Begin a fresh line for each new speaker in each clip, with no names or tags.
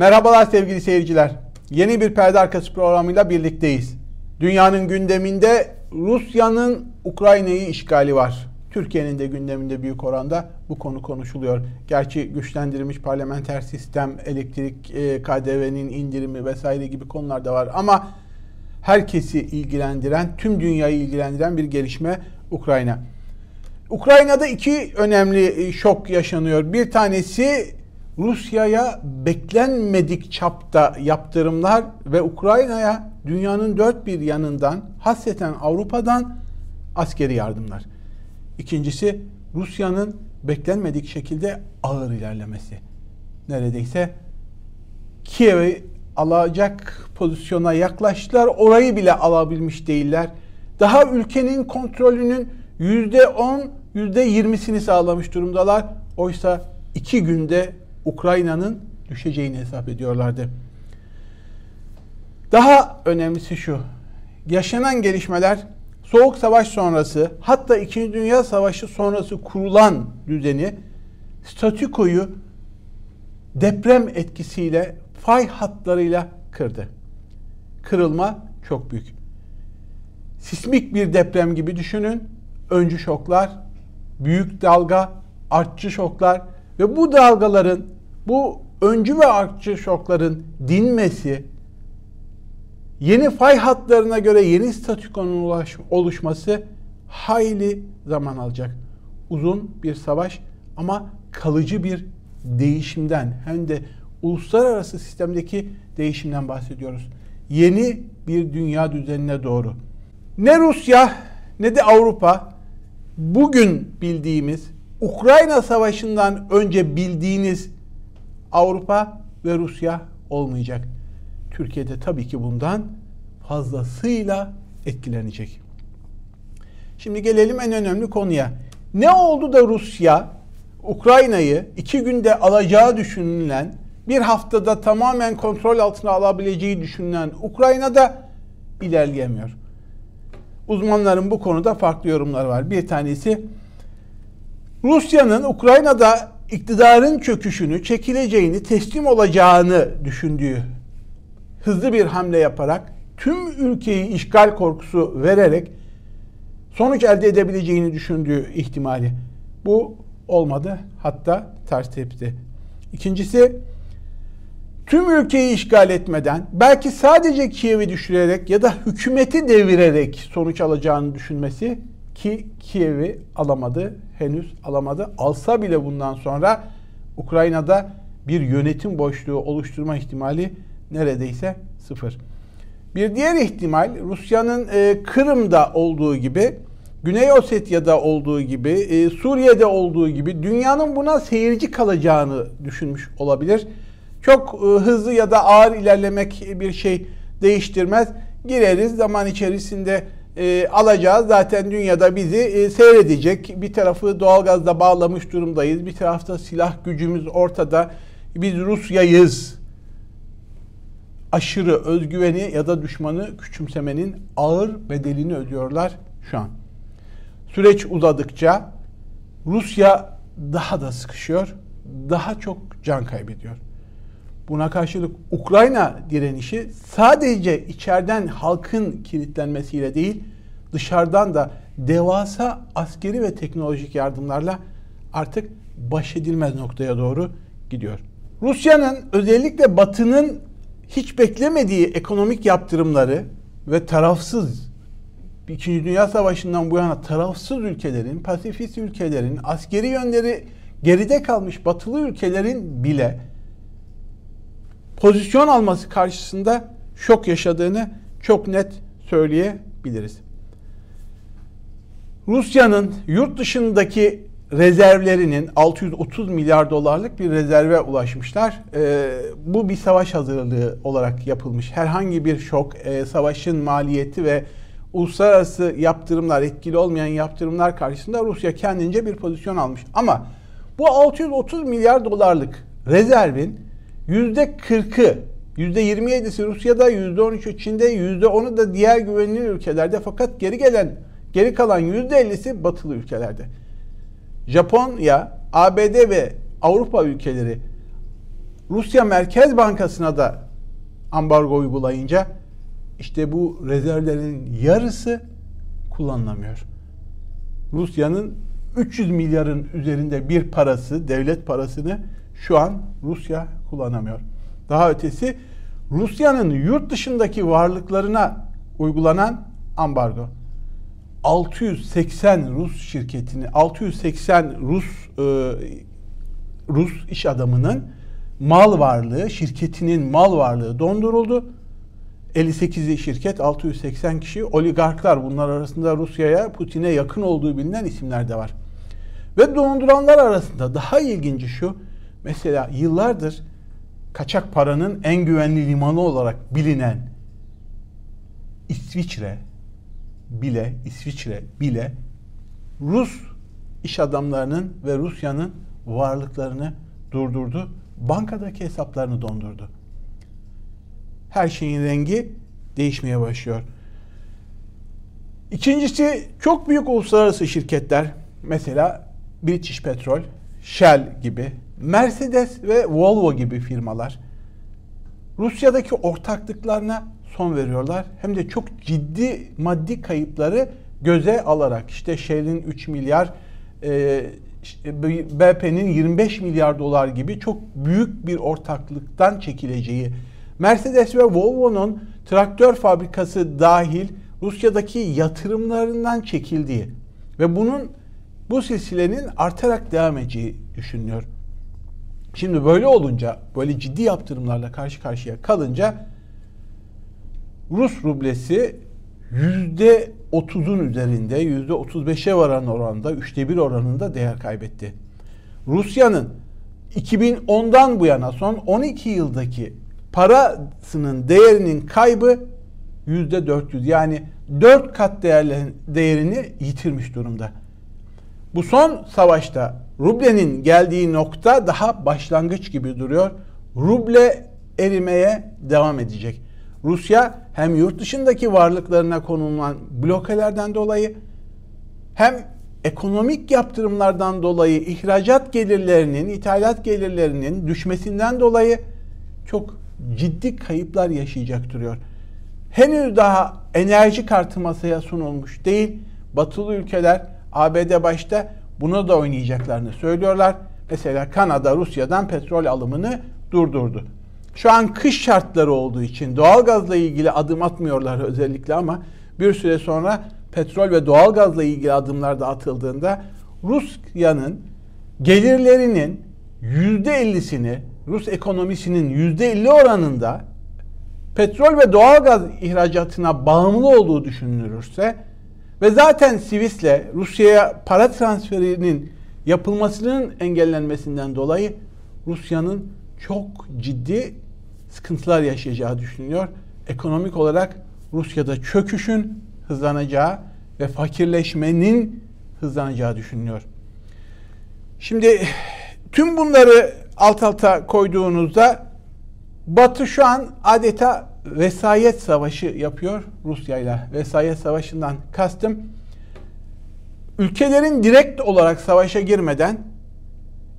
Merhabalar sevgili seyirciler. Yeni bir perde arkası programıyla birlikteyiz. Dünyanın gündeminde Rusya'nın Ukrayna'yı işgali var. Türkiye'nin de gündeminde büyük oranda bu konu konuşuluyor. Gerçi güçlendirilmiş parlamenter sistem, elektrik e, KDV'nin indirimi vesaire gibi konular da var ama herkesi ilgilendiren, tüm dünyayı ilgilendiren bir gelişme Ukrayna. Ukrayna'da iki önemli e, şok yaşanıyor. Bir tanesi Rusya'ya beklenmedik çapta yaptırımlar ve Ukrayna'ya dünyanın dört bir yanından hasreten Avrupa'dan askeri yardımlar. İkincisi Rusya'nın beklenmedik şekilde ağır ilerlemesi. Neredeyse Kiev'i alacak pozisyona yaklaştılar. Orayı bile alabilmiş değiller. Daha ülkenin kontrolünün %10, %20'sini sağlamış durumdalar. Oysa iki günde Ukrayna'nın düşeceğini hesap ediyorlardı. Daha önemlisi şu. Yaşanan gelişmeler Soğuk Savaş sonrası hatta İkinci Dünya Savaşı sonrası kurulan düzeni statükoyu deprem etkisiyle fay hatlarıyla kırdı. Kırılma çok büyük. Sismik bir deprem gibi düşünün. Öncü şoklar, büyük dalga, artçı şoklar ve bu dalgaların, bu öncü ve artçı şokların dinmesi, yeni fay hatlarına göre yeni statükonun oluşması hayli zaman alacak. Uzun bir savaş ama kalıcı bir değişimden hem de uluslararası sistemdeki değişimden bahsediyoruz. Yeni bir dünya düzenine doğru. Ne Rusya ne de Avrupa bugün bildiğimiz Ukrayna Savaşı'ndan önce bildiğiniz Avrupa ve Rusya olmayacak. Türkiye'de tabii ki bundan fazlasıyla etkilenecek. Şimdi gelelim en önemli konuya. Ne oldu da Rusya Ukrayna'yı iki günde alacağı düşünülen, bir haftada tamamen kontrol altına alabileceği düşünülen Ukrayna'da ilerleyemiyor. Uzmanların bu konuda farklı yorumları var. Bir tanesi Rusya'nın Ukrayna'da iktidarın çöküşünü, çekileceğini, teslim olacağını düşündüğü hızlı bir hamle yaparak tüm ülkeyi işgal korkusu vererek sonuç elde edebileceğini düşündüğü ihtimali. Bu olmadı. Hatta ters tepti. İkincisi tüm ülkeyi işgal etmeden belki sadece Kiev'i düşürerek ya da hükümeti devirerek sonuç alacağını düşünmesi ki Kiev'i alamadı, henüz alamadı. Alsa bile bundan sonra Ukrayna'da bir yönetim boşluğu oluşturma ihtimali neredeyse sıfır. Bir diğer ihtimal Rusya'nın e, Kırım'da olduğu gibi, Güney Osetya'da olduğu gibi, e, Suriye'de olduğu gibi dünyanın buna seyirci kalacağını düşünmüş olabilir. Çok e, hızlı ya da ağır ilerlemek bir şey değiştirmez. Gireriz zaman içerisinde e, alacağız. Zaten dünyada bizi e, seyredecek. Bir tarafı doğalgazla bağlamış durumdayız. Bir tarafta silah gücümüz ortada. Biz Rusya'yız aşırı özgüveni ya da düşmanı küçümsemenin ağır bedelini ödüyorlar şu an. Süreç uzadıkça Rusya daha da sıkışıyor, daha çok can kaybediyor. Buna karşılık Ukrayna direnişi sadece içeriden halkın kilitlenmesiyle değil, dışarıdan da devasa askeri ve teknolojik yardımlarla artık baş edilmez noktaya doğru gidiyor. Rusya'nın özellikle Batı'nın hiç beklemediği ekonomik yaptırımları ve tarafsız İkinci Dünya Savaşı'ndan bu yana tarafsız ülkelerin, pasifist ülkelerin, askeri yönleri geride kalmış batılı ülkelerin bile pozisyon alması karşısında şok yaşadığını çok net söyleyebiliriz. Rusya'nın yurt dışındaki rezervlerinin 630 milyar dolarlık bir rezerve ulaşmışlar. E, bu bir savaş hazırlığı olarak yapılmış. Herhangi bir şok, e, savaşın maliyeti ve uluslararası yaptırımlar, etkili olmayan yaptırımlar karşısında Rusya kendince bir pozisyon almış. Ama bu 630 milyar dolarlık rezervin %40'ı, %27'si Rusya'da, %13'ü Çin'de, %10'u da diğer güvenilir ülkelerde fakat geri gelen, geri kalan %50'si batılı ülkelerde. Japonya, ABD ve Avrupa ülkeleri Rusya Merkez Bankası'na da ambargo uygulayınca işte bu rezervlerin yarısı kullanılamıyor. Rusya'nın 300 milyarın üzerinde bir parası, devlet parasını şu an Rusya kullanamıyor. Daha ötesi Rusya'nın yurt dışındaki varlıklarına uygulanan ambargo. 680 Rus şirketini, 680 Rus e, Rus iş adamının mal varlığı, şirketinin mal varlığı donduruldu. 58'i şirket, 680 kişi oligarklar. Bunlar arasında Rusya'ya, Putin'e yakın olduğu bilinen isimler de var. Ve donduranlar arasında daha ilginci şu, mesela yıllardır kaçak paranın en güvenli limanı olarak bilinen İsviçre bile, İsviçre bile Rus iş adamlarının ve Rusya'nın varlıklarını durdurdu. Bankadaki hesaplarını dondurdu. Her şeyin rengi değişmeye başlıyor. İkincisi çok büyük uluslararası şirketler mesela British Petrol, Shell gibi, Mercedes ve Volvo gibi firmalar Rusya'daki ortaklıklarına son veriyorlar. Hem de çok ciddi maddi kayıpları göze alarak işte Shell'in 3 milyar e, BP'nin 25 milyar dolar gibi çok büyük bir ortaklıktan çekileceği, Mercedes ve Volvo'nun traktör fabrikası dahil Rusya'daki yatırımlarından çekildiği ve bunun bu silsilenin artarak devam edeceği düşünülüyor. Şimdi böyle olunca, böyle ciddi yaptırımlarla karşı karşıya kalınca Rus rublesi yüzde 30'un üzerinde, yüzde 35'e varan oranda, üçte bir oranında değer kaybetti. Rusya'nın 2010'dan bu yana son 12 yıldaki parasının değerinin kaybı yüzde 400 yani 4 kat değerini yitirmiş durumda. Bu son savaşta rublenin geldiği nokta daha başlangıç gibi duruyor. Ruble erimeye devam edecek. Rusya hem yurt dışındaki varlıklarına konulan blokelerden dolayı hem ekonomik yaptırımlardan dolayı ihracat gelirlerinin, ithalat gelirlerinin düşmesinden dolayı çok ciddi kayıplar yaşayacak duruyor. Henüz daha enerji kartı masaya sunulmuş değil. Batılı ülkeler ABD başta buna da oynayacaklarını söylüyorlar. Mesela Kanada Rusya'dan petrol alımını durdurdu. Şu an kış şartları olduğu için doğalgazla ilgili adım atmıyorlar özellikle ama bir süre sonra petrol ve doğalgazla ilgili adımlar da atıldığında Rusya'nın gelirlerinin %50'sini Rus ekonomisinin %50 oranında petrol ve doğalgaz ihracatına bağımlı olduğu düşünülürse ve zaten Sivis'le Rusya'ya para transferinin yapılmasının engellenmesinden dolayı Rusya'nın çok ciddi sıkıntılar yaşayacağı düşünülüyor. Ekonomik olarak Rusya'da çöküşün hızlanacağı ve fakirleşmenin hızlanacağı düşünülüyor. Şimdi tüm bunları alt alta koyduğunuzda Batı şu an adeta vesayet savaşı yapıyor Rusya ile. Vesayet savaşından kastım ülkelerin direkt olarak savaşa girmeden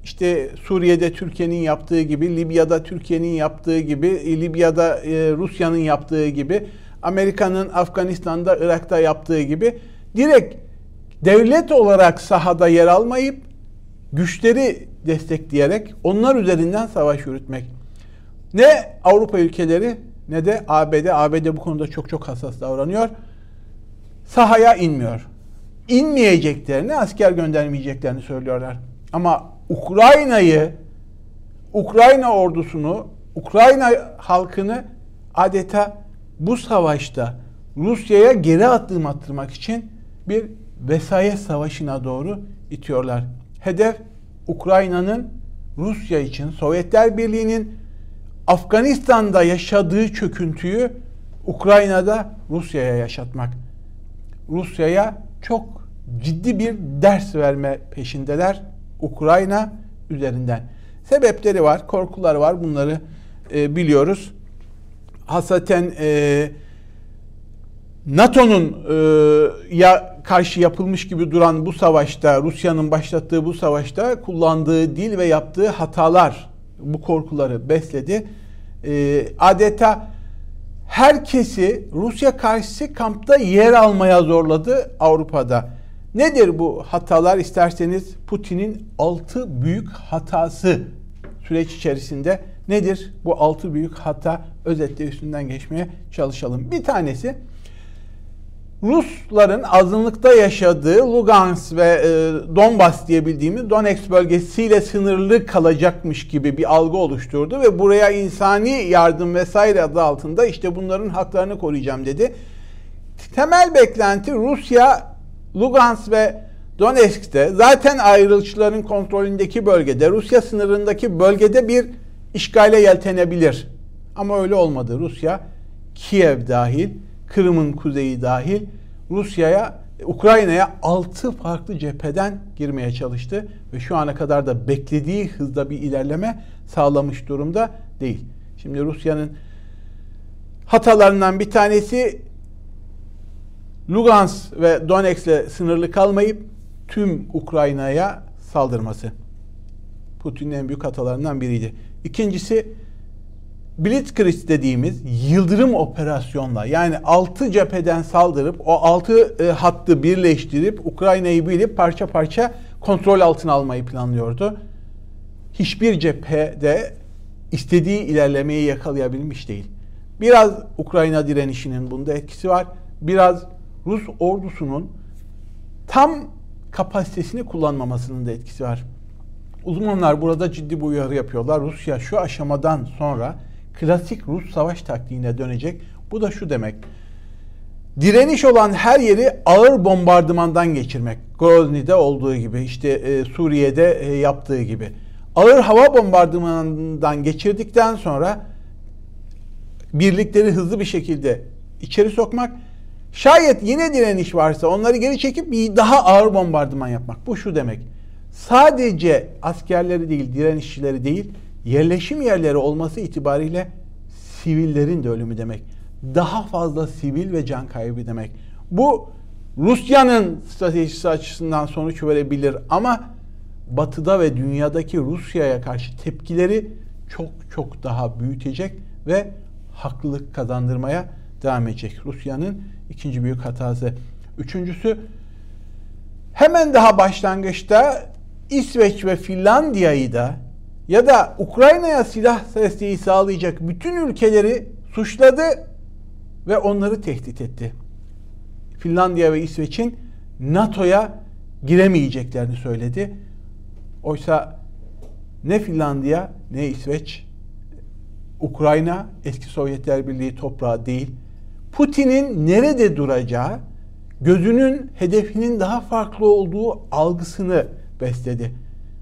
işte Suriye'de Türkiye'nin yaptığı gibi, Libya'da Türkiye'nin yaptığı gibi, Libya'da e, Rusya'nın yaptığı gibi, Amerika'nın Afganistan'da, Irak'ta yaptığı gibi direkt devlet olarak sahada yer almayıp güçleri destekleyerek onlar üzerinden savaş yürütmek. Ne Avrupa ülkeleri ne de ABD, ABD bu konuda çok çok hassas davranıyor. Sahaya inmiyor. İnmeyeceklerini, asker göndermeyeceklerini söylüyorlar. Ama Ukrayna'yı, Ukrayna ordusunu, Ukrayna halkını adeta bu savaşta Rusya'ya geri adım attırmak için bir vesayet savaşına doğru itiyorlar. Hedef Ukrayna'nın Rusya için Sovyetler Birliği'nin Afganistan'da yaşadığı çöküntüyü Ukrayna'da Rusya'ya yaşatmak. Rusya'ya çok ciddi bir ders verme peşindeler Ukrayna üzerinden. Sebepleri var, korkuları var. Bunları e, biliyoruz. Hasaten e, NATO'nun e, ya karşı yapılmış gibi duran bu savaşta, Rusya'nın başlattığı bu savaşta kullandığı dil ve yaptığı hatalar bu korkuları besledi. E, adeta herkesi Rusya karşısı kampta yer almaya zorladı Avrupa'da. Nedir bu hatalar isterseniz Putin'in altı büyük hatası süreç içerisinde nedir? Bu altı büyük hata özetle üstünden geçmeye çalışalım. Bir tanesi Rusların azınlıkta yaşadığı Lugansk ve e, Donbas diye bildiğimiz Donetsk bölgesiyle sınırlı kalacakmış gibi bir algı oluşturdu ve buraya insani yardım vesaire adı altında işte bunların haklarını koruyacağım dedi. Temel beklenti Rusya Lugansk ve Donetsk'te zaten ayrılıkçıların kontrolündeki bölgede Rusya sınırındaki bölgede bir işgale yeltenebilir. Ama öyle olmadı. Rusya Kiev dahil Kırım'ın kuzeyi dahil Rusya'ya, Ukrayna'ya 6 farklı cepheden girmeye çalıştı ve şu ana kadar da beklediği hızda bir ilerleme sağlamış durumda değil. Şimdi Rusya'nın hatalarından bir tanesi Lugansk ve Donetsk'le sınırlı kalmayıp tüm Ukrayna'ya saldırması. Putin'in en büyük hatalarından biriydi. İkincisi Blitzkrieg dediğimiz yıldırım operasyonla yani altı cepheden saldırıp o altı e, hattı birleştirip Ukrayna'yı bilip parça parça kontrol altına almayı planlıyordu. Hiçbir cephede istediği ilerlemeyi yakalayabilmiş değil. Biraz Ukrayna direnişinin bunda etkisi var. Biraz Rus ordusunun tam kapasitesini kullanmamasının da etkisi var. Uzmanlar burada ciddi bir uyarı yapıyorlar. Rusya şu aşamadan sonra klasik Rus savaş taktiğine dönecek. Bu da şu demek. Direniş olan her yeri ağır bombardımandan geçirmek. Grozny'de olduğu gibi, işte e, Suriye'de e, yaptığı gibi. Ağır hava bombardımanından geçirdikten sonra birlikleri hızlı bir şekilde içeri sokmak. Şayet yine direniş varsa onları geri çekip daha ağır bombardıman yapmak. Bu şu demek. Sadece askerleri değil, direnişçileri değil, yerleşim yerleri olması itibariyle sivillerin de ölümü demek. Daha fazla sivil ve can kaybı demek. Bu Rusya'nın stratejisi açısından sonuç verebilir ama batıda ve dünyadaki Rusya'ya karşı tepkileri çok çok daha büyütecek ve haklılık kazandırmaya devam edecek. Rusya'nın ikinci büyük hatası. Üçüncüsü hemen daha başlangıçta İsveç ve Finlandiya'yı da ya da Ukrayna'ya silah desteği sağlayacak bütün ülkeleri suçladı ve onları tehdit etti. Finlandiya ve İsveç'in NATO'ya giremeyeceklerini söyledi. Oysa ne Finlandiya ne İsveç Ukrayna eski Sovyetler Birliği toprağı değil. Putin'in nerede duracağı gözünün hedefinin daha farklı olduğu algısını besledi.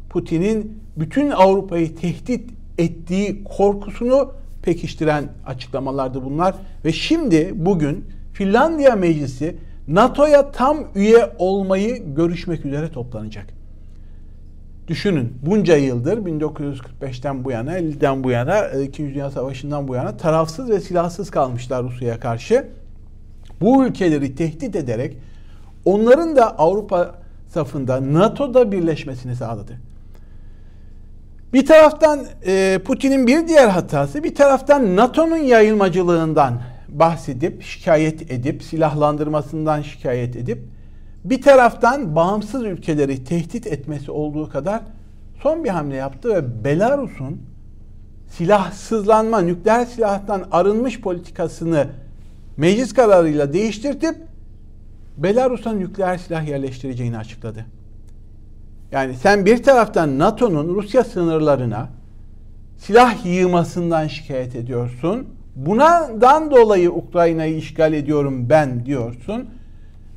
Putin'in bütün Avrupa'yı tehdit ettiği korkusunu pekiştiren açıklamalardı bunlar. Ve şimdi bugün Finlandiya Meclisi NATO'ya tam üye olmayı görüşmek üzere toplanacak. Düşünün bunca yıldır 1945'ten bu yana, 50'den bu yana, 2. Dünya Savaşı'ndan bu yana tarafsız ve silahsız kalmışlar Rusya'ya karşı. Bu ülkeleri tehdit ederek onların da Avrupa safında NATO'da birleşmesini sağladı. Bir taraftan e, Putin'in bir diğer hatası bir taraftan NATO'nun yayılmacılığından bahsedip şikayet edip silahlandırmasından şikayet edip bir taraftan bağımsız ülkeleri tehdit etmesi olduğu kadar son bir hamle yaptı ve Belarus'un silahsızlanma, nükleer silahtan arınmış politikasını meclis kararıyla değiştirtip Belarus'a nükleer silah yerleştireceğini açıkladı. Yani sen bir taraftan NATO'nun Rusya sınırlarına silah yığmasından şikayet ediyorsun. Bundan dolayı Ukrayna'yı işgal ediyorum ben diyorsun.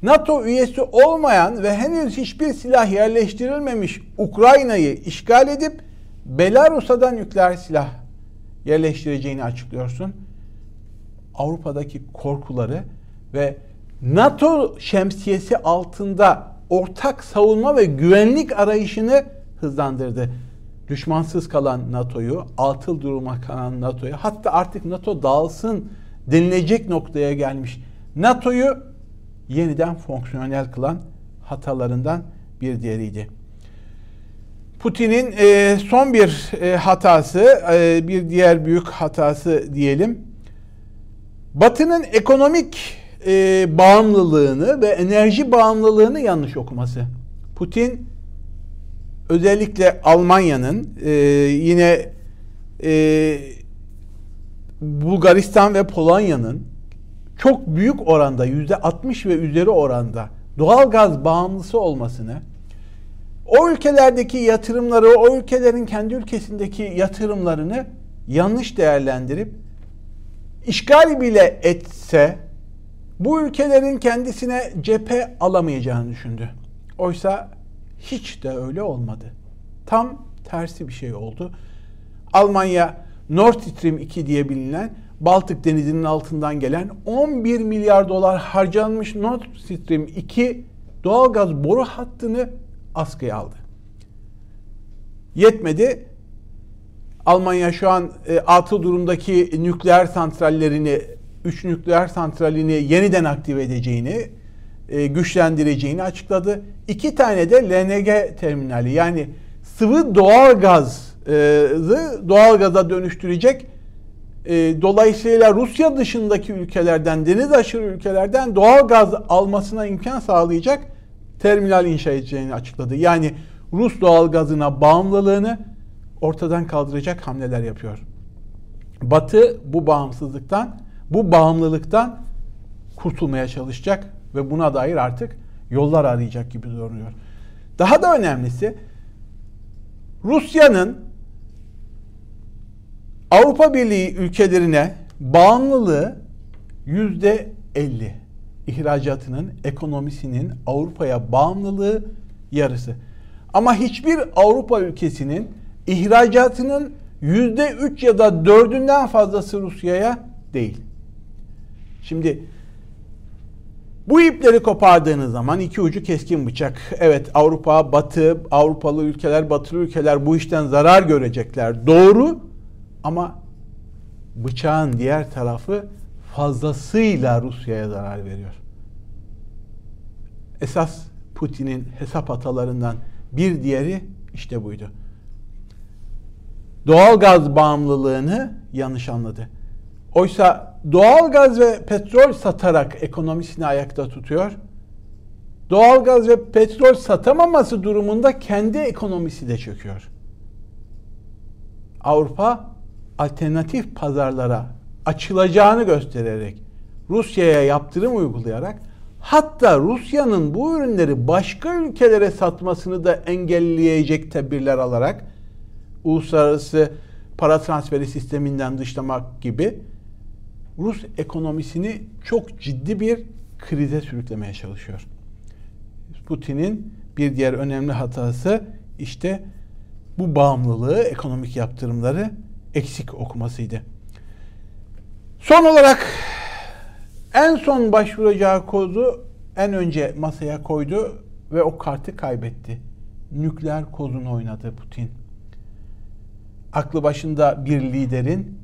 NATO üyesi olmayan ve henüz hiçbir silah yerleştirilmemiş Ukrayna'yı işgal edip Belarus'a nükleer silah yerleştireceğini açıklıyorsun. Avrupa'daki korkuları ve NATO şemsiyesi altında ortak savunma ve güvenlik arayışını hızlandırdı. Düşmansız kalan NATO'yu, atıl duruma kalan NATO'yu, hatta artık NATO dağılsın denilecek noktaya gelmiş. NATO'yu yeniden fonksiyonel kılan hatalarından bir diğeriydi. Putin'in e, son bir e, hatası, e, bir diğer büyük hatası diyelim. Batı'nın ekonomik e, bağımlılığını ve enerji bağımlılığını yanlış okuması. Putin özellikle Almanya'nın e, yine e, Bulgaristan ve Polonya'nın çok büyük oranda yüzde 60 ve üzeri oranda doğal gaz bağımlısı olmasını o ülkelerdeki yatırımları, o ülkelerin kendi ülkesindeki yatırımlarını yanlış değerlendirip işgal bile etse bu ülkelerin kendisine cephe alamayacağını düşündü. Oysa hiç de öyle olmadı. Tam tersi bir şey oldu. Almanya Nord Stream 2 diye bilinen Baltık Denizi'nin altından gelen 11 milyar dolar harcanmış Nord Stream 2 doğalgaz boru hattını askıya aldı. Yetmedi. Almanya şu an e, atıl durumdaki nükleer santrallerini, 3 nükleer santralini yeniden aktive edeceğini, e, güçlendireceğini açıkladı. İki tane de LNG terminali yani sıvı doğal gazı doğal gaza dönüştürecek. E, dolayısıyla Rusya dışındaki ülkelerden, deniz aşırı ülkelerden doğal gaz almasına imkan sağlayacak terminal inşa edeceğini açıkladı. Yani Rus doğal gazına bağımlılığını ortadan kaldıracak hamleler yapıyor. Batı bu bağımsızlıktan, bu bağımlılıktan kurtulmaya çalışacak ve buna dair artık yollar arayacak gibi görünüyor. Daha da önemlisi Rusya'nın Avrupa Birliği ülkelerine bağımlılığı yüzde 50 ihracatının, ekonomisinin Avrupa'ya bağımlılığı yarısı. Ama hiçbir Avrupa ülkesinin ihracatının yüzde üç ya da dördünden fazlası Rusya'ya değil. Şimdi bu ipleri kopardığınız zaman iki ucu keskin bıçak. Evet Avrupa, Batı, Avrupalı ülkeler, Batılı ülkeler bu işten zarar görecekler. Doğru ama bıçağın diğer tarafı fazlasıyla Rusya'ya zarar veriyor. Esas Putin'in hesap hatalarından bir diğeri işte buydu. Doğal gaz bağımlılığını yanlış anladı. Oysa doğal gaz ve petrol satarak ekonomisini ayakta tutuyor. Doğal gaz ve petrol satamaması durumunda kendi ekonomisi de çöküyor. Avrupa alternatif pazarlara açılacağını göstererek Rusya'ya yaptırım uygulayarak hatta Rusya'nın bu ürünleri başka ülkelere satmasını da engelleyecek tedbirler alarak uluslararası para transferi sisteminden dışlamak gibi Rus ekonomisini çok ciddi bir krize sürüklemeye çalışıyor. Putin'in bir diğer önemli hatası işte bu bağımlılığı, ekonomik yaptırımları eksik okumasıydı. Son olarak en son başvuracağı kozu en önce masaya koydu ve o kartı kaybetti. Nükleer kozunu oynadı Putin. Aklı başında bir liderin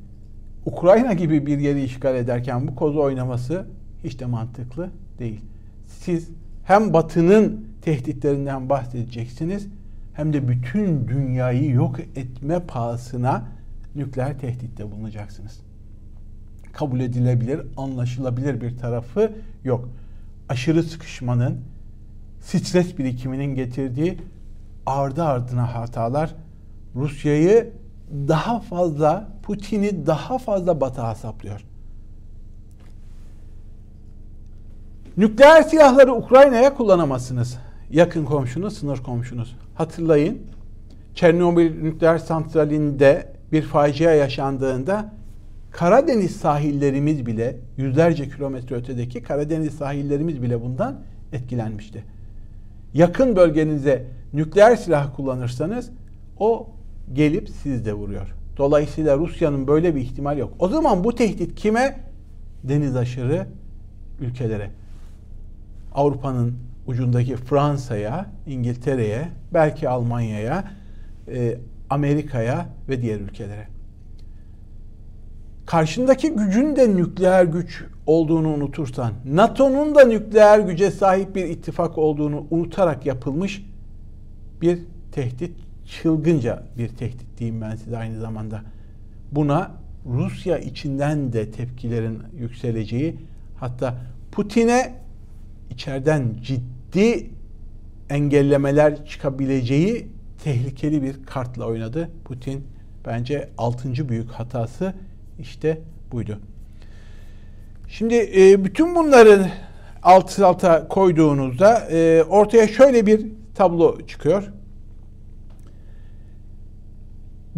Ukrayna gibi bir yeri işgal ederken bu kozu oynaması hiç de mantıklı değil. Siz hem Batı'nın tehditlerinden bahsedeceksiniz hem de bütün dünyayı yok etme pahasına nükleer tehditte bulunacaksınız kabul edilebilir, anlaşılabilir bir tarafı yok. Aşırı sıkışmanın, stres birikiminin getirdiği ardı ardına hatalar Rusya'yı daha fazla, Putin'i daha fazla batağa saplıyor. Nükleer silahları Ukrayna'ya kullanamazsınız. Yakın komşunuz, sınır komşunuz. Hatırlayın, Çernobil nükleer santralinde bir facia yaşandığında Karadeniz sahillerimiz bile yüzlerce kilometre ötedeki Karadeniz sahillerimiz bile bundan etkilenmişti. Yakın bölgenize nükleer silah kullanırsanız o gelip sizde vuruyor. Dolayısıyla Rusya'nın böyle bir ihtimal yok. O zaman bu tehdit kime? Deniz aşırı ülkelere. Avrupa'nın ucundaki Fransa'ya, İngiltere'ye, belki Almanya'ya, e, Amerika'ya ve diğer ülkelere karşındaki gücün de nükleer güç olduğunu unutursan, NATO'nun da nükleer güce sahip bir ittifak olduğunu unutarak yapılmış bir tehdit çılgınca bir tehdit diyeyim ben size aynı zamanda. Buna Rusya içinden de tepkilerin yükseleceği hatta Putin'e içeriden ciddi engellemeler çıkabileceği tehlikeli bir kartla oynadı. Putin bence altıncı büyük hatası işte buydu. Şimdi e, bütün bunların alt alta koyduğunuzda e, ortaya şöyle bir tablo çıkıyor.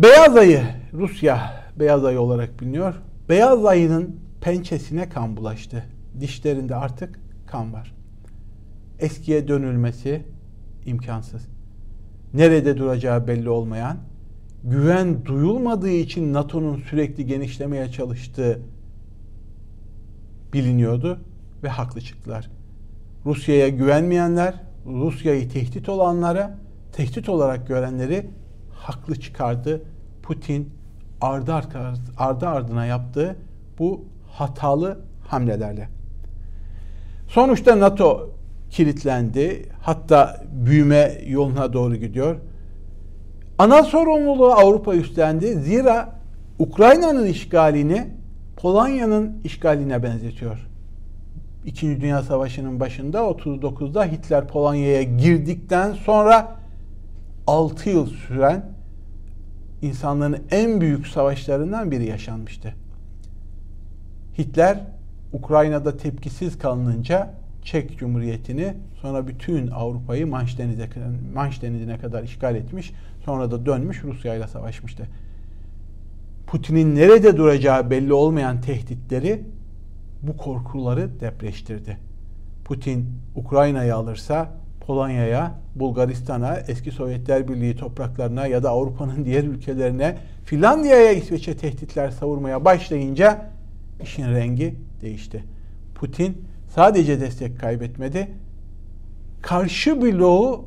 Beyaz ayı Rusya beyaz ayı olarak biliniyor. Beyaz ayının pençesine kan bulaştı. Dişlerinde artık kan var. Eskiye dönülmesi imkansız. Nerede duracağı belli olmayan, güven duyulmadığı için NATO'nun sürekli genişlemeye çalıştığı biliniyordu ve haklı çıktılar. Rusya'ya güvenmeyenler, Rusya'yı tehdit olanlara, tehdit olarak görenleri haklı çıkardı. Putin ardı, ardı ardına yaptığı bu hatalı hamlelerle. Sonuçta NATO kilitlendi. Hatta büyüme yoluna doğru gidiyor. Ana sorumluluğu Avrupa üstlendi. Zira Ukrayna'nın işgalini Polonya'nın işgaline benzetiyor. İkinci Dünya Savaşı'nın başında 39'da Hitler Polonya'ya girdikten sonra 6 yıl süren insanlığın en büyük savaşlarından biri yaşanmıştı. Hitler Ukrayna'da tepkisiz kalınınca Çek Cumhuriyeti'ni sonra bütün Avrupa'yı Manş, Denize, Manş Denizi'ne kadar işgal etmiş. Sonra da dönmüş Rusya ile savaşmıştı. Putin'in nerede duracağı belli olmayan tehditleri bu korkuları depreştirdi. Putin Ukrayna'yı alırsa Polonya'ya, Bulgaristan'a, eski Sovyetler Birliği topraklarına ya da Avrupa'nın diğer ülkelerine, Finlandiya'ya, İsveç'e tehditler savurmaya başlayınca işin rengi değişti. Putin sadece destek kaybetmedi, karşı bloğu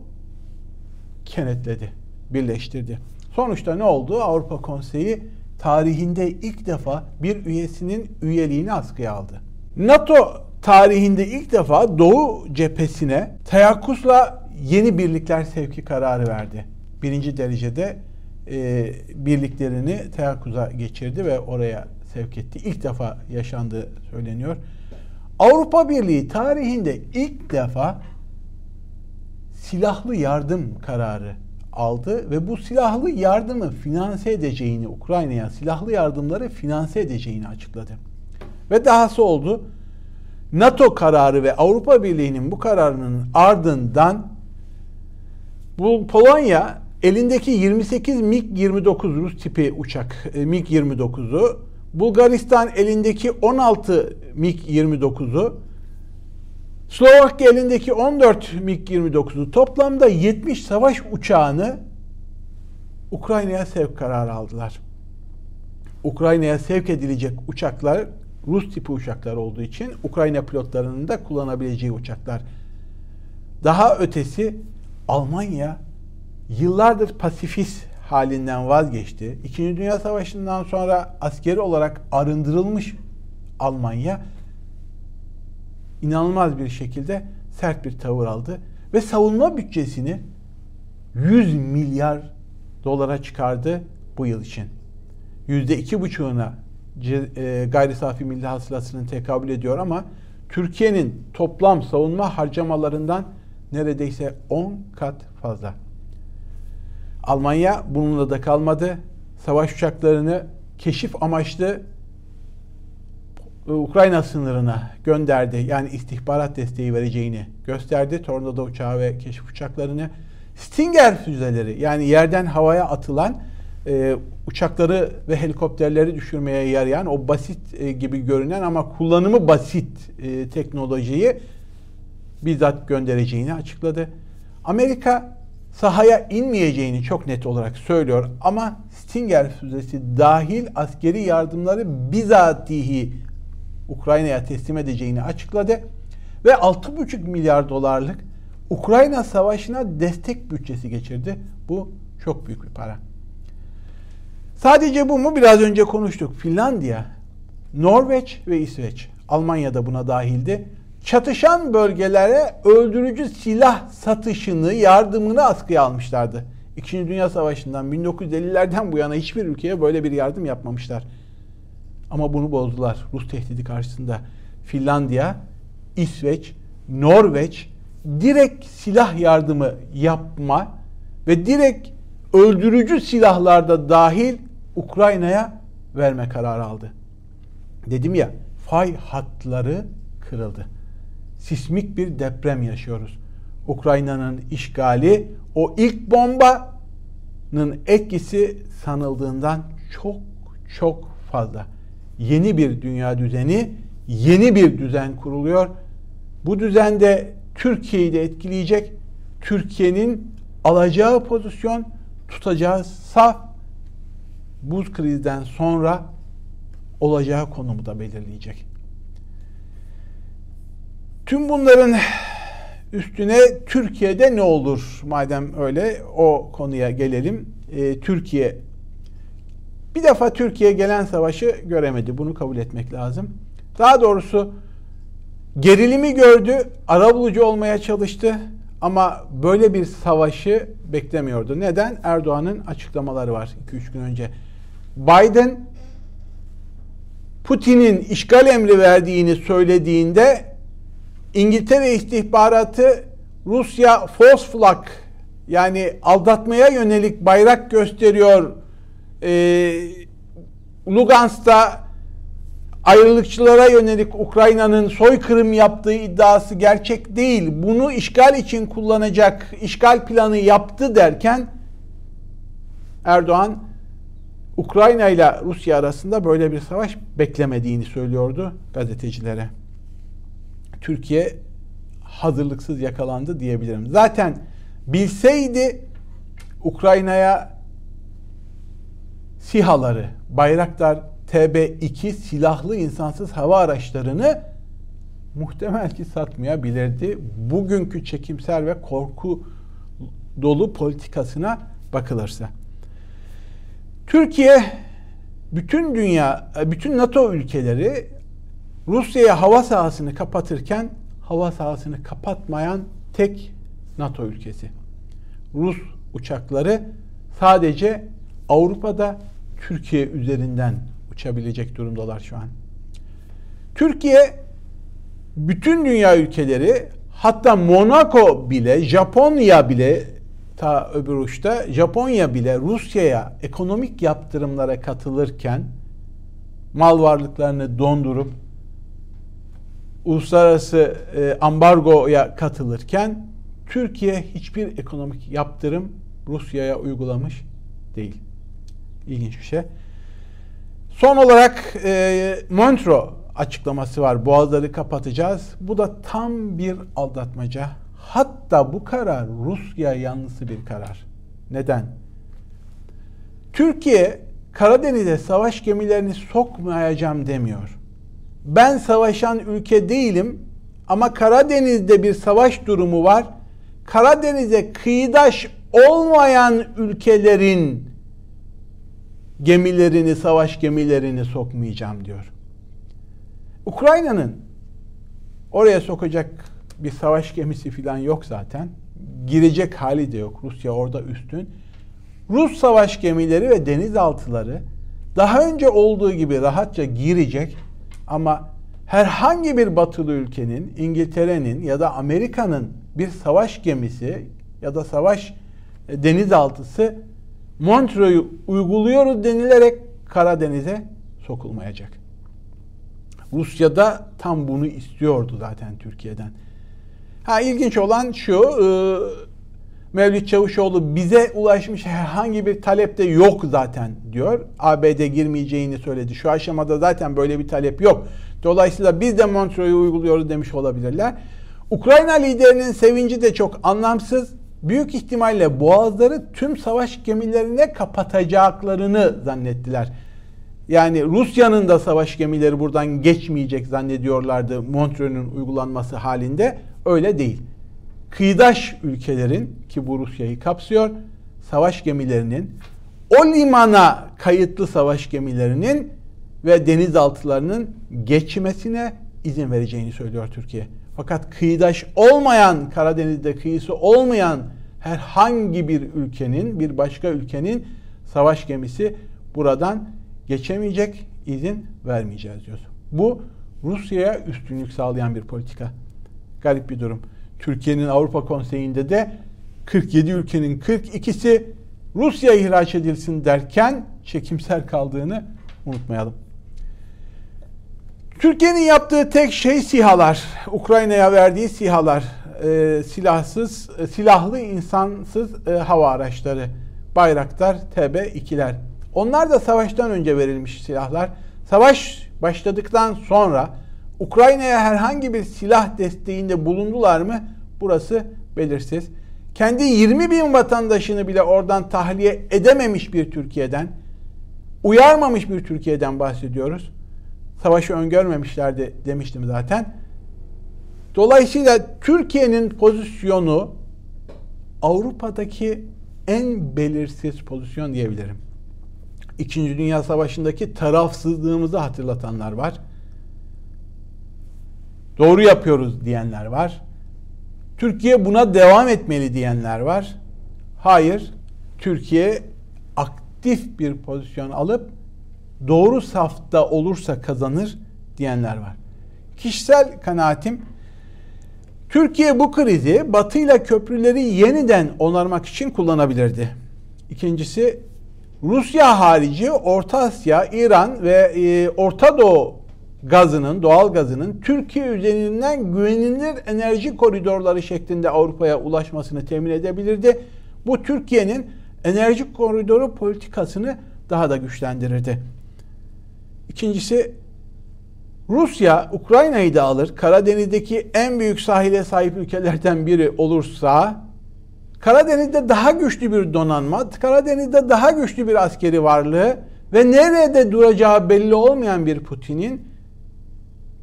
kenetledi, birleştirdi. Sonuçta ne oldu? Avrupa Konseyi tarihinde ilk defa bir üyesinin üyeliğini askıya aldı. NATO tarihinde ilk defa Doğu cephesine teyakkuzla yeni birlikler sevki kararı verdi. Birinci derecede e, birliklerini teyakkuza geçirdi ve oraya sevk etti. İlk defa yaşandığı söyleniyor. Avrupa Birliği tarihinde ilk defa silahlı yardım kararı aldı ve bu silahlı yardımı finanse edeceğini, Ukrayna'ya silahlı yardımları finanse edeceğini açıkladı. Ve dahası oldu. NATO kararı ve Avrupa Birliği'nin bu kararının ardından bu Polonya elindeki 28 MiG-29 Rus tipi uçak e, MiG-29'u, Bulgaristan elindeki 16 MiG-29'u, Slovakya elindeki 14 MiG-29'u toplamda 70 savaş uçağını Ukrayna'ya sevk kararı aldılar. Ukrayna'ya sevk edilecek uçaklar Rus tipi uçaklar olduğu için Ukrayna pilotlarının da kullanabileceği uçaklar. Daha ötesi Almanya yıllardır pasifist halinden vazgeçti. İkinci Dünya Savaşı'ndan sonra askeri olarak arındırılmış Almanya inanılmaz bir şekilde sert bir tavır aldı ve savunma bütçesini 100 milyar dolara çıkardı bu yıl için. Yüzde iki buçuğuna e, gayri safi milli hasılasının tekabül ediyor ama Türkiye'nin toplam savunma harcamalarından neredeyse 10 kat fazla. Almanya bununla da kalmadı. Savaş uçaklarını keşif amaçlı e, Ukrayna sınırına gönderdi. Yani istihbarat desteği vereceğini gösterdi. Tornado uçağı ve keşif uçaklarını. Stinger füzeleri yani yerden havaya atılan e, uçakları ve helikopterleri düşürmeye yarayan o basit e, gibi görünen ama kullanımı basit e, teknolojiyi bizzat göndereceğini açıkladı. Amerika sahaya inmeyeceğini çok net olarak söylüyor ama Stinger füzesi dahil askeri yardımları bizatihi Ukrayna'ya teslim edeceğini açıkladı ve 6,5 milyar dolarlık Ukrayna Savaşı'na destek bütçesi geçirdi. Bu çok büyük bir para. Sadece bu mu? Biraz önce konuştuk. Finlandiya, Norveç ve İsveç. Almanya da buna dahildi. Çatışan bölgelere öldürücü silah satışını, yardımını askıya almışlardı. İkinci Dünya Savaşı'ndan 1950'lerden bu yana hiçbir ülkeye böyle bir yardım yapmamışlar. Ama bunu bozdular Rus tehdidi karşısında. Finlandiya, İsveç, Norveç direkt silah yardımı yapma ve direkt öldürücü silahlarda dahil Ukrayna'ya verme kararı aldı. Dedim ya fay hatları kırıldı. Sismik bir deprem yaşıyoruz. Ukrayna'nın işgali o ilk bombanın etkisi sanıldığından çok çok fazla. Yeni bir dünya düzeni, yeni bir düzen kuruluyor. Bu düzende Türkiye'yi de etkileyecek. Türkiye'nin alacağı pozisyon, tutacağı saf bu krizden sonra olacağı konumu da belirleyecek. Tüm bunların üstüne Türkiye'de ne olur? Madem öyle o konuya gelelim. Ee, Türkiye bir defa Türkiye gelen savaşı göremedi. Bunu kabul etmek lazım. Daha doğrusu gerilimi gördü, arabulucu olmaya çalıştı ama böyle bir savaşı beklemiyordu. Neden? Erdoğan'ın açıklamaları var 2-3 gün önce. Biden Putin'in işgal emri verdiğini söylediğinde İngiltere istihbaratı Rusya false flag yani aldatmaya yönelik bayrak gösteriyor. Ee, Lugansk'ta ayrılıkçılara yönelik Ukrayna'nın soykırım yaptığı iddiası gerçek değil. Bunu işgal için kullanacak işgal planı yaptı derken Erdoğan Ukrayna ile Rusya arasında böyle bir savaş beklemediğini söylüyordu gazetecilere. Türkiye hazırlıksız yakalandı diyebilirim. Zaten bilseydi Ukrayna'ya SİHA'ları, Bayraktar TB2 silahlı insansız hava araçlarını muhtemel ki satmayabilirdi. Bugünkü çekimser ve korku dolu politikasına bakılırsa. Türkiye bütün dünya, bütün NATO ülkeleri Rusya'ya hava sahasını kapatırken hava sahasını kapatmayan tek NATO ülkesi. Rus uçakları sadece Avrupa'da Türkiye üzerinden uçabilecek durumdalar şu an. Türkiye bütün dünya ülkeleri hatta Monaco bile Japonya bile ta öbür uçta Japonya bile Rusya'ya ekonomik yaptırımlara katılırken mal varlıklarını dondurup uluslararası e, ambargoya katılırken Türkiye hiçbir ekonomik yaptırım Rusya'ya uygulamış değil. İlginç bir şey. Son olarak e, Montreux açıklaması var. Boğazları kapatacağız. Bu da tam bir aldatmaca. Hatta bu karar Rusya yanlısı bir karar. Neden? Türkiye Karadeniz'e savaş gemilerini sokmayacağım demiyor. Ben savaşan ülke değilim ama Karadeniz'de bir savaş durumu var. Karadeniz'e kıyıdaş olmayan ülkelerin gemilerini, savaş gemilerini sokmayacağım diyor. Ukrayna'nın oraya sokacak bir savaş gemisi falan yok zaten. Girecek hali de yok. Rusya orada üstün. Rus savaş gemileri ve denizaltıları daha önce olduğu gibi rahatça girecek ama herhangi bir batılı ülkenin, İngiltere'nin ya da Amerika'nın bir savaş gemisi ya da savaş e, denizaltısı Montreux'u uyguluyoruz denilerek Karadeniz'e sokulmayacak. Rusya da tam bunu istiyordu zaten Türkiye'den. Ha ilginç olan şu, e, Mevlüt Çavuşoğlu bize ulaşmış herhangi bir talep de yok zaten diyor. ABD girmeyeceğini söyledi. Şu aşamada zaten böyle bir talep yok. Dolayısıyla biz de Montreux'u uyguluyoruz demiş olabilirler. Ukrayna liderinin sevinci de çok anlamsız. Büyük ihtimalle boğazları tüm savaş gemilerine kapatacaklarını zannettiler. Yani Rusya'nın da savaş gemileri buradan geçmeyecek zannediyorlardı Montreux'un uygulanması halinde. Öyle değil. Kıyıdaş ülkelerin ki bu Rusya'yı kapsıyor savaş gemilerinin o limana kayıtlı savaş gemilerinin ve denizaltılarının geçmesine izin vereceğini söylüyor Türkiye. Fakat kıyıdaş olmayan Karadeniz'de kıyısı olmayan herhangi bir ülkenin, bir başka ülkenin savaş gemisi buradan geçemeyecek, izin vermeyeceğiz diyoruz. Bu Rusya'ya üstünlük sağlayan bir politika. Garip bir durum. Türkiye'nin Avrupa Konseyi'nde de 47 ülkenin 42'si Rusya ihraç edilsin derken çekimser kaldığını unutmayalım. Türkiye'nin yaptığı tek şey sihalar. Ukrayna'ya verdiği sihalar. E, silahsız, e, silahlı insansız e, hava araçları. Bayraktar, TB2'ler. Onlar da savaştan önce verilmiş silahlar. Savaş başladıktan sonra Ukrayna'ya herhangi bir silah desteğinde bulundular mı? Burası belirsiz. Kendi 20 bin vatandaşını bile oradan tahliye edememiş bir Türkiye'den, uyarmamış bir Türkiye'den bahsediyoruz. Savaşı öngörmemişlerdi demiştim zaten. Dolayısıyla Türkiye'nin pozisyonu Avrupa'daki en belirsiz pozisyon diyebilirim. İkinci Dünya Savaşı'ndaki tarafsızlığımızı hatırlatanlar var. Doğru yapıyoruz diyenler var. Türkiye buna devam etmeli diyenler var. Hayır, Türkiye aktif bir pozisyon alıp doğru safta olursa kazanır diyenler var. Kişisel kanaatim Türkiye bu krizi Batı ile köprüleri yeniden onarmak için kullanabilirdi. İkincisi Rusya harici Orta Asya, İran ve e, Orta Doğu gazının, doğal gazının Türkiye üzerinden güvenilir enerji koridorları şeklinde Avrupa'ya ulaşmasını temin edebilirdi. Bu Türkiye'nin enerji koridoru politikasını daha da güçlendirirdi. İkincisi Rusya Ukrayna'yı da alır. Karadeniz'deki en büyük sahile sahip ülkelerden biri olursa Karadeniz'de daha güçlü bir donanma, Karadeniz'de daha güçlü bir askeri varlığı ve nerede duracağı belli olmayan bir Putin'in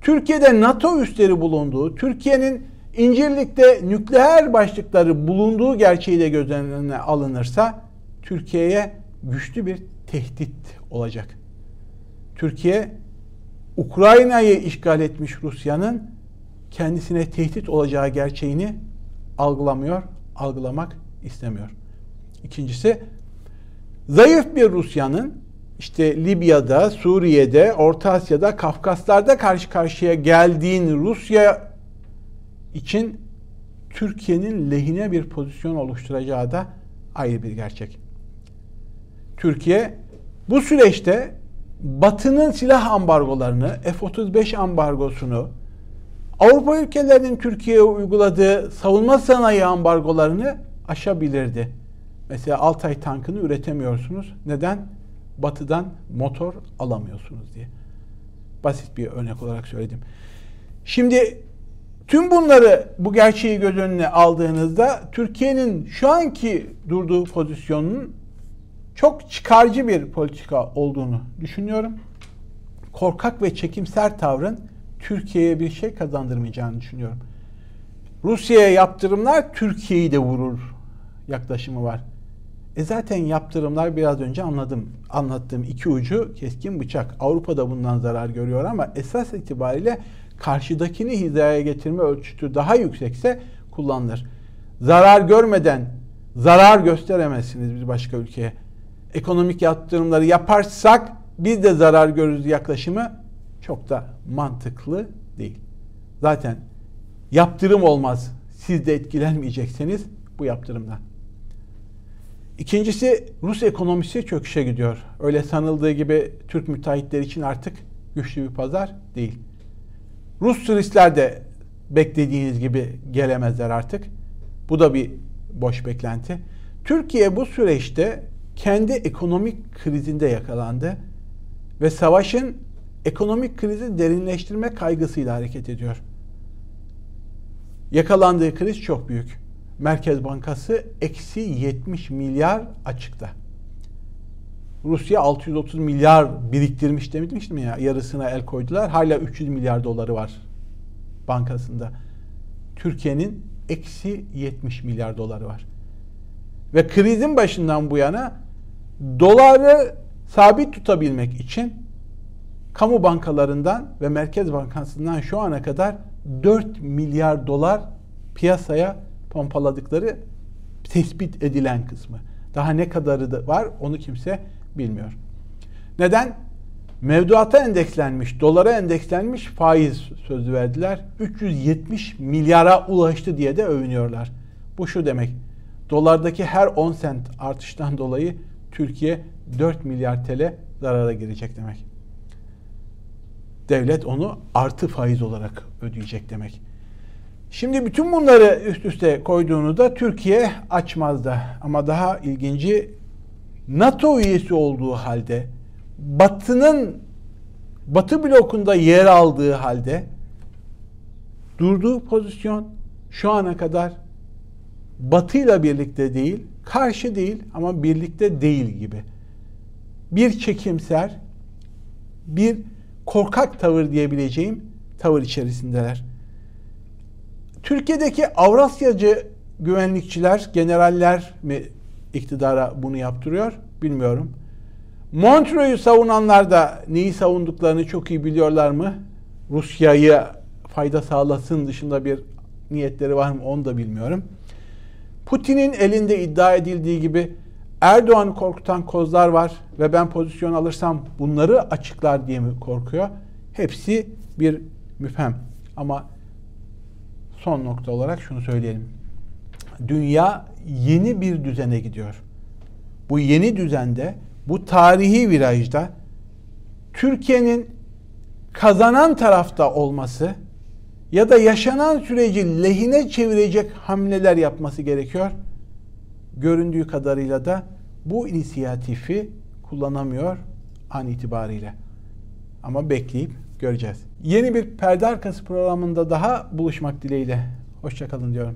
Türkiye'de NATO üsleri bulunduğu, Türkiye'nin İncirlik'te nükleer başlıkları bulunduğu gerçeği de göz önüne alınırsa Türkiye'ye güçlü bir tehdit olacak. Türkiye Ukrayna'yı işgal etmiş Rusya'nın kendisine tehdit olacağı gerçeğini algılamıyor, algılamak istemiyor. İkincisi zayıf bir Rusya'nın işte Libya'da, Suriye'de, Orta Asya'da, Kafkaslar'da karşı karşıya geldiğin Rusya için Türkiye'nin lehine bir pozisyon oluşturacağı da ayrı bir gerçek. Türkiye bu süreçte Batı'nın silah ambargolarını, F-35 ambargosunu, Avrupa ülkelerinin Türkiye'ye uyguladığı savunma sanayi ambargolarını aşabilirdi. Mesela Altay tankını üretemiyorsunuz. Neden? Batı'dan motor alamıyorsunuz diye. Basit bir örnek olarak söyledim. Şimdi tüm bunları bu gerçeği göz önüne aldığınızda Türkiye'nin şu anki durduğu pozisyonun çok çıkarcı bir politika olduğunu düşünüyorum. Korkak ve çekimser tavrın Türkiye'ye bir şey kazandırmayacağını düşünüyorum. Rusya'ya yaptırımlar Türkiye'yi de vurur yaklaşımı var. E zaten yaptırımlar biraz önce anladım. Anlattığım iki ucu keskin bıçak. Avrupa da bundan zarar görüyor ama esas itibariyle karşıdakini hizaya getirme ölçütü daha yüksekse kullanılır. Zarar görmeden zarar gösteremezsiniz bir başka ülkeye. Ekonomik yaptırımları yaparsak biz de zarar görürüz yaklaşımı çok da mantıklı değil. Zaten yaptırım olmaz. Siz de etkilenmeyecekseniz bu yaptırımdan. İkincisi Rus ekonomisi çöküşe gidiyor. Öyle sanıldığı gibi Türk müteahhitler için artık güçlü bir pazar değil. Rus turistler de beklediğiniz gibi gelemezler artık. Bu da bir boş beklenti. Türkiye bu süreçte kendi ekonomik krizinde yakalandı ve savaşın ekonomik krizi derinleştirme kaygısıyla hareket ediyor. Yakalandığı kriz çok büyük. Merkez Bankası eksi 70 milyar açıkta. Rusya 630 milyar biriktirmiş demiştim ya yarısına el koydular. Hala 300 milyar doları var bankasında. Türkiye'nin eksi 70 milyar doları var. Ve krizin başından bu yana doları sabit tutabilmek için kamu bankalarından ve Merkez Bankası'ndan şu ana kadar 4 milyar dolar piyasaya pompaladıkları tespit edilen kısmı. Daha ne kadarı da var onu kimse bilmiyor. Neden? Mevduata endekslenmiş, dolara endekslenmiş faiz sözü verdiler. 370 milyara ulaştı diye de övünüyorlar. Bu şu demek. Dolardaki her 10 sent artıştan dolayı Türkiye 4 milyar TL zarara girecek demek. Devlet onu artı faiz olarak ödeyecek demek. Şimdi bütün bunları üst üste koyduğunu Türkiye açmaz da. Ama daha ilginci NATO üyesi olduğu halde Batı'nın Batı blokunda yer aldığı halde durduğu pozisyon şu ana kadar Batı ile birlikte değil, karşı değil ama birlikte değil gibi. Bir çekimser, bir korkak tavır diyebileceğim tavır içerisindeler. Türkiye'deki Avrasyacı güvenlikçiler, generaller mi iktidara bunu yaptırıyor bilmiyorum. Montreux'u savunanlar da neyi savunduklarını çok iyi biliyorlar mı? Rusya'yı fayda sağlasın dışında bir niyetleri var mı onu da bilmiyorum. Putin'in elinde iddia edildiği gibi Erdoğan'ı korkutan kozlar var ve ben pozisyon alırsam bunları açıklar diye mi korkuyor? Hepsi bir müfhem. Ama son nokta olarak şunu söyleyelim. Dünya yeni bir düzene gidiyor. Bu yeni düzende, bu tarihi virajda Türkiye'nin kazanan tarafta olması ya da yaşanan süreci lehine çevirecek hamleler yapması gerekiyor. Göründüğü kadarıyla da bu inisiyatifi kullanamıyor an itibariyle. Ama bekleyip göreceğiz. Yeni bir perde arkası programında daha buluşmak dileğiyle. Hoşçakalın diyorum.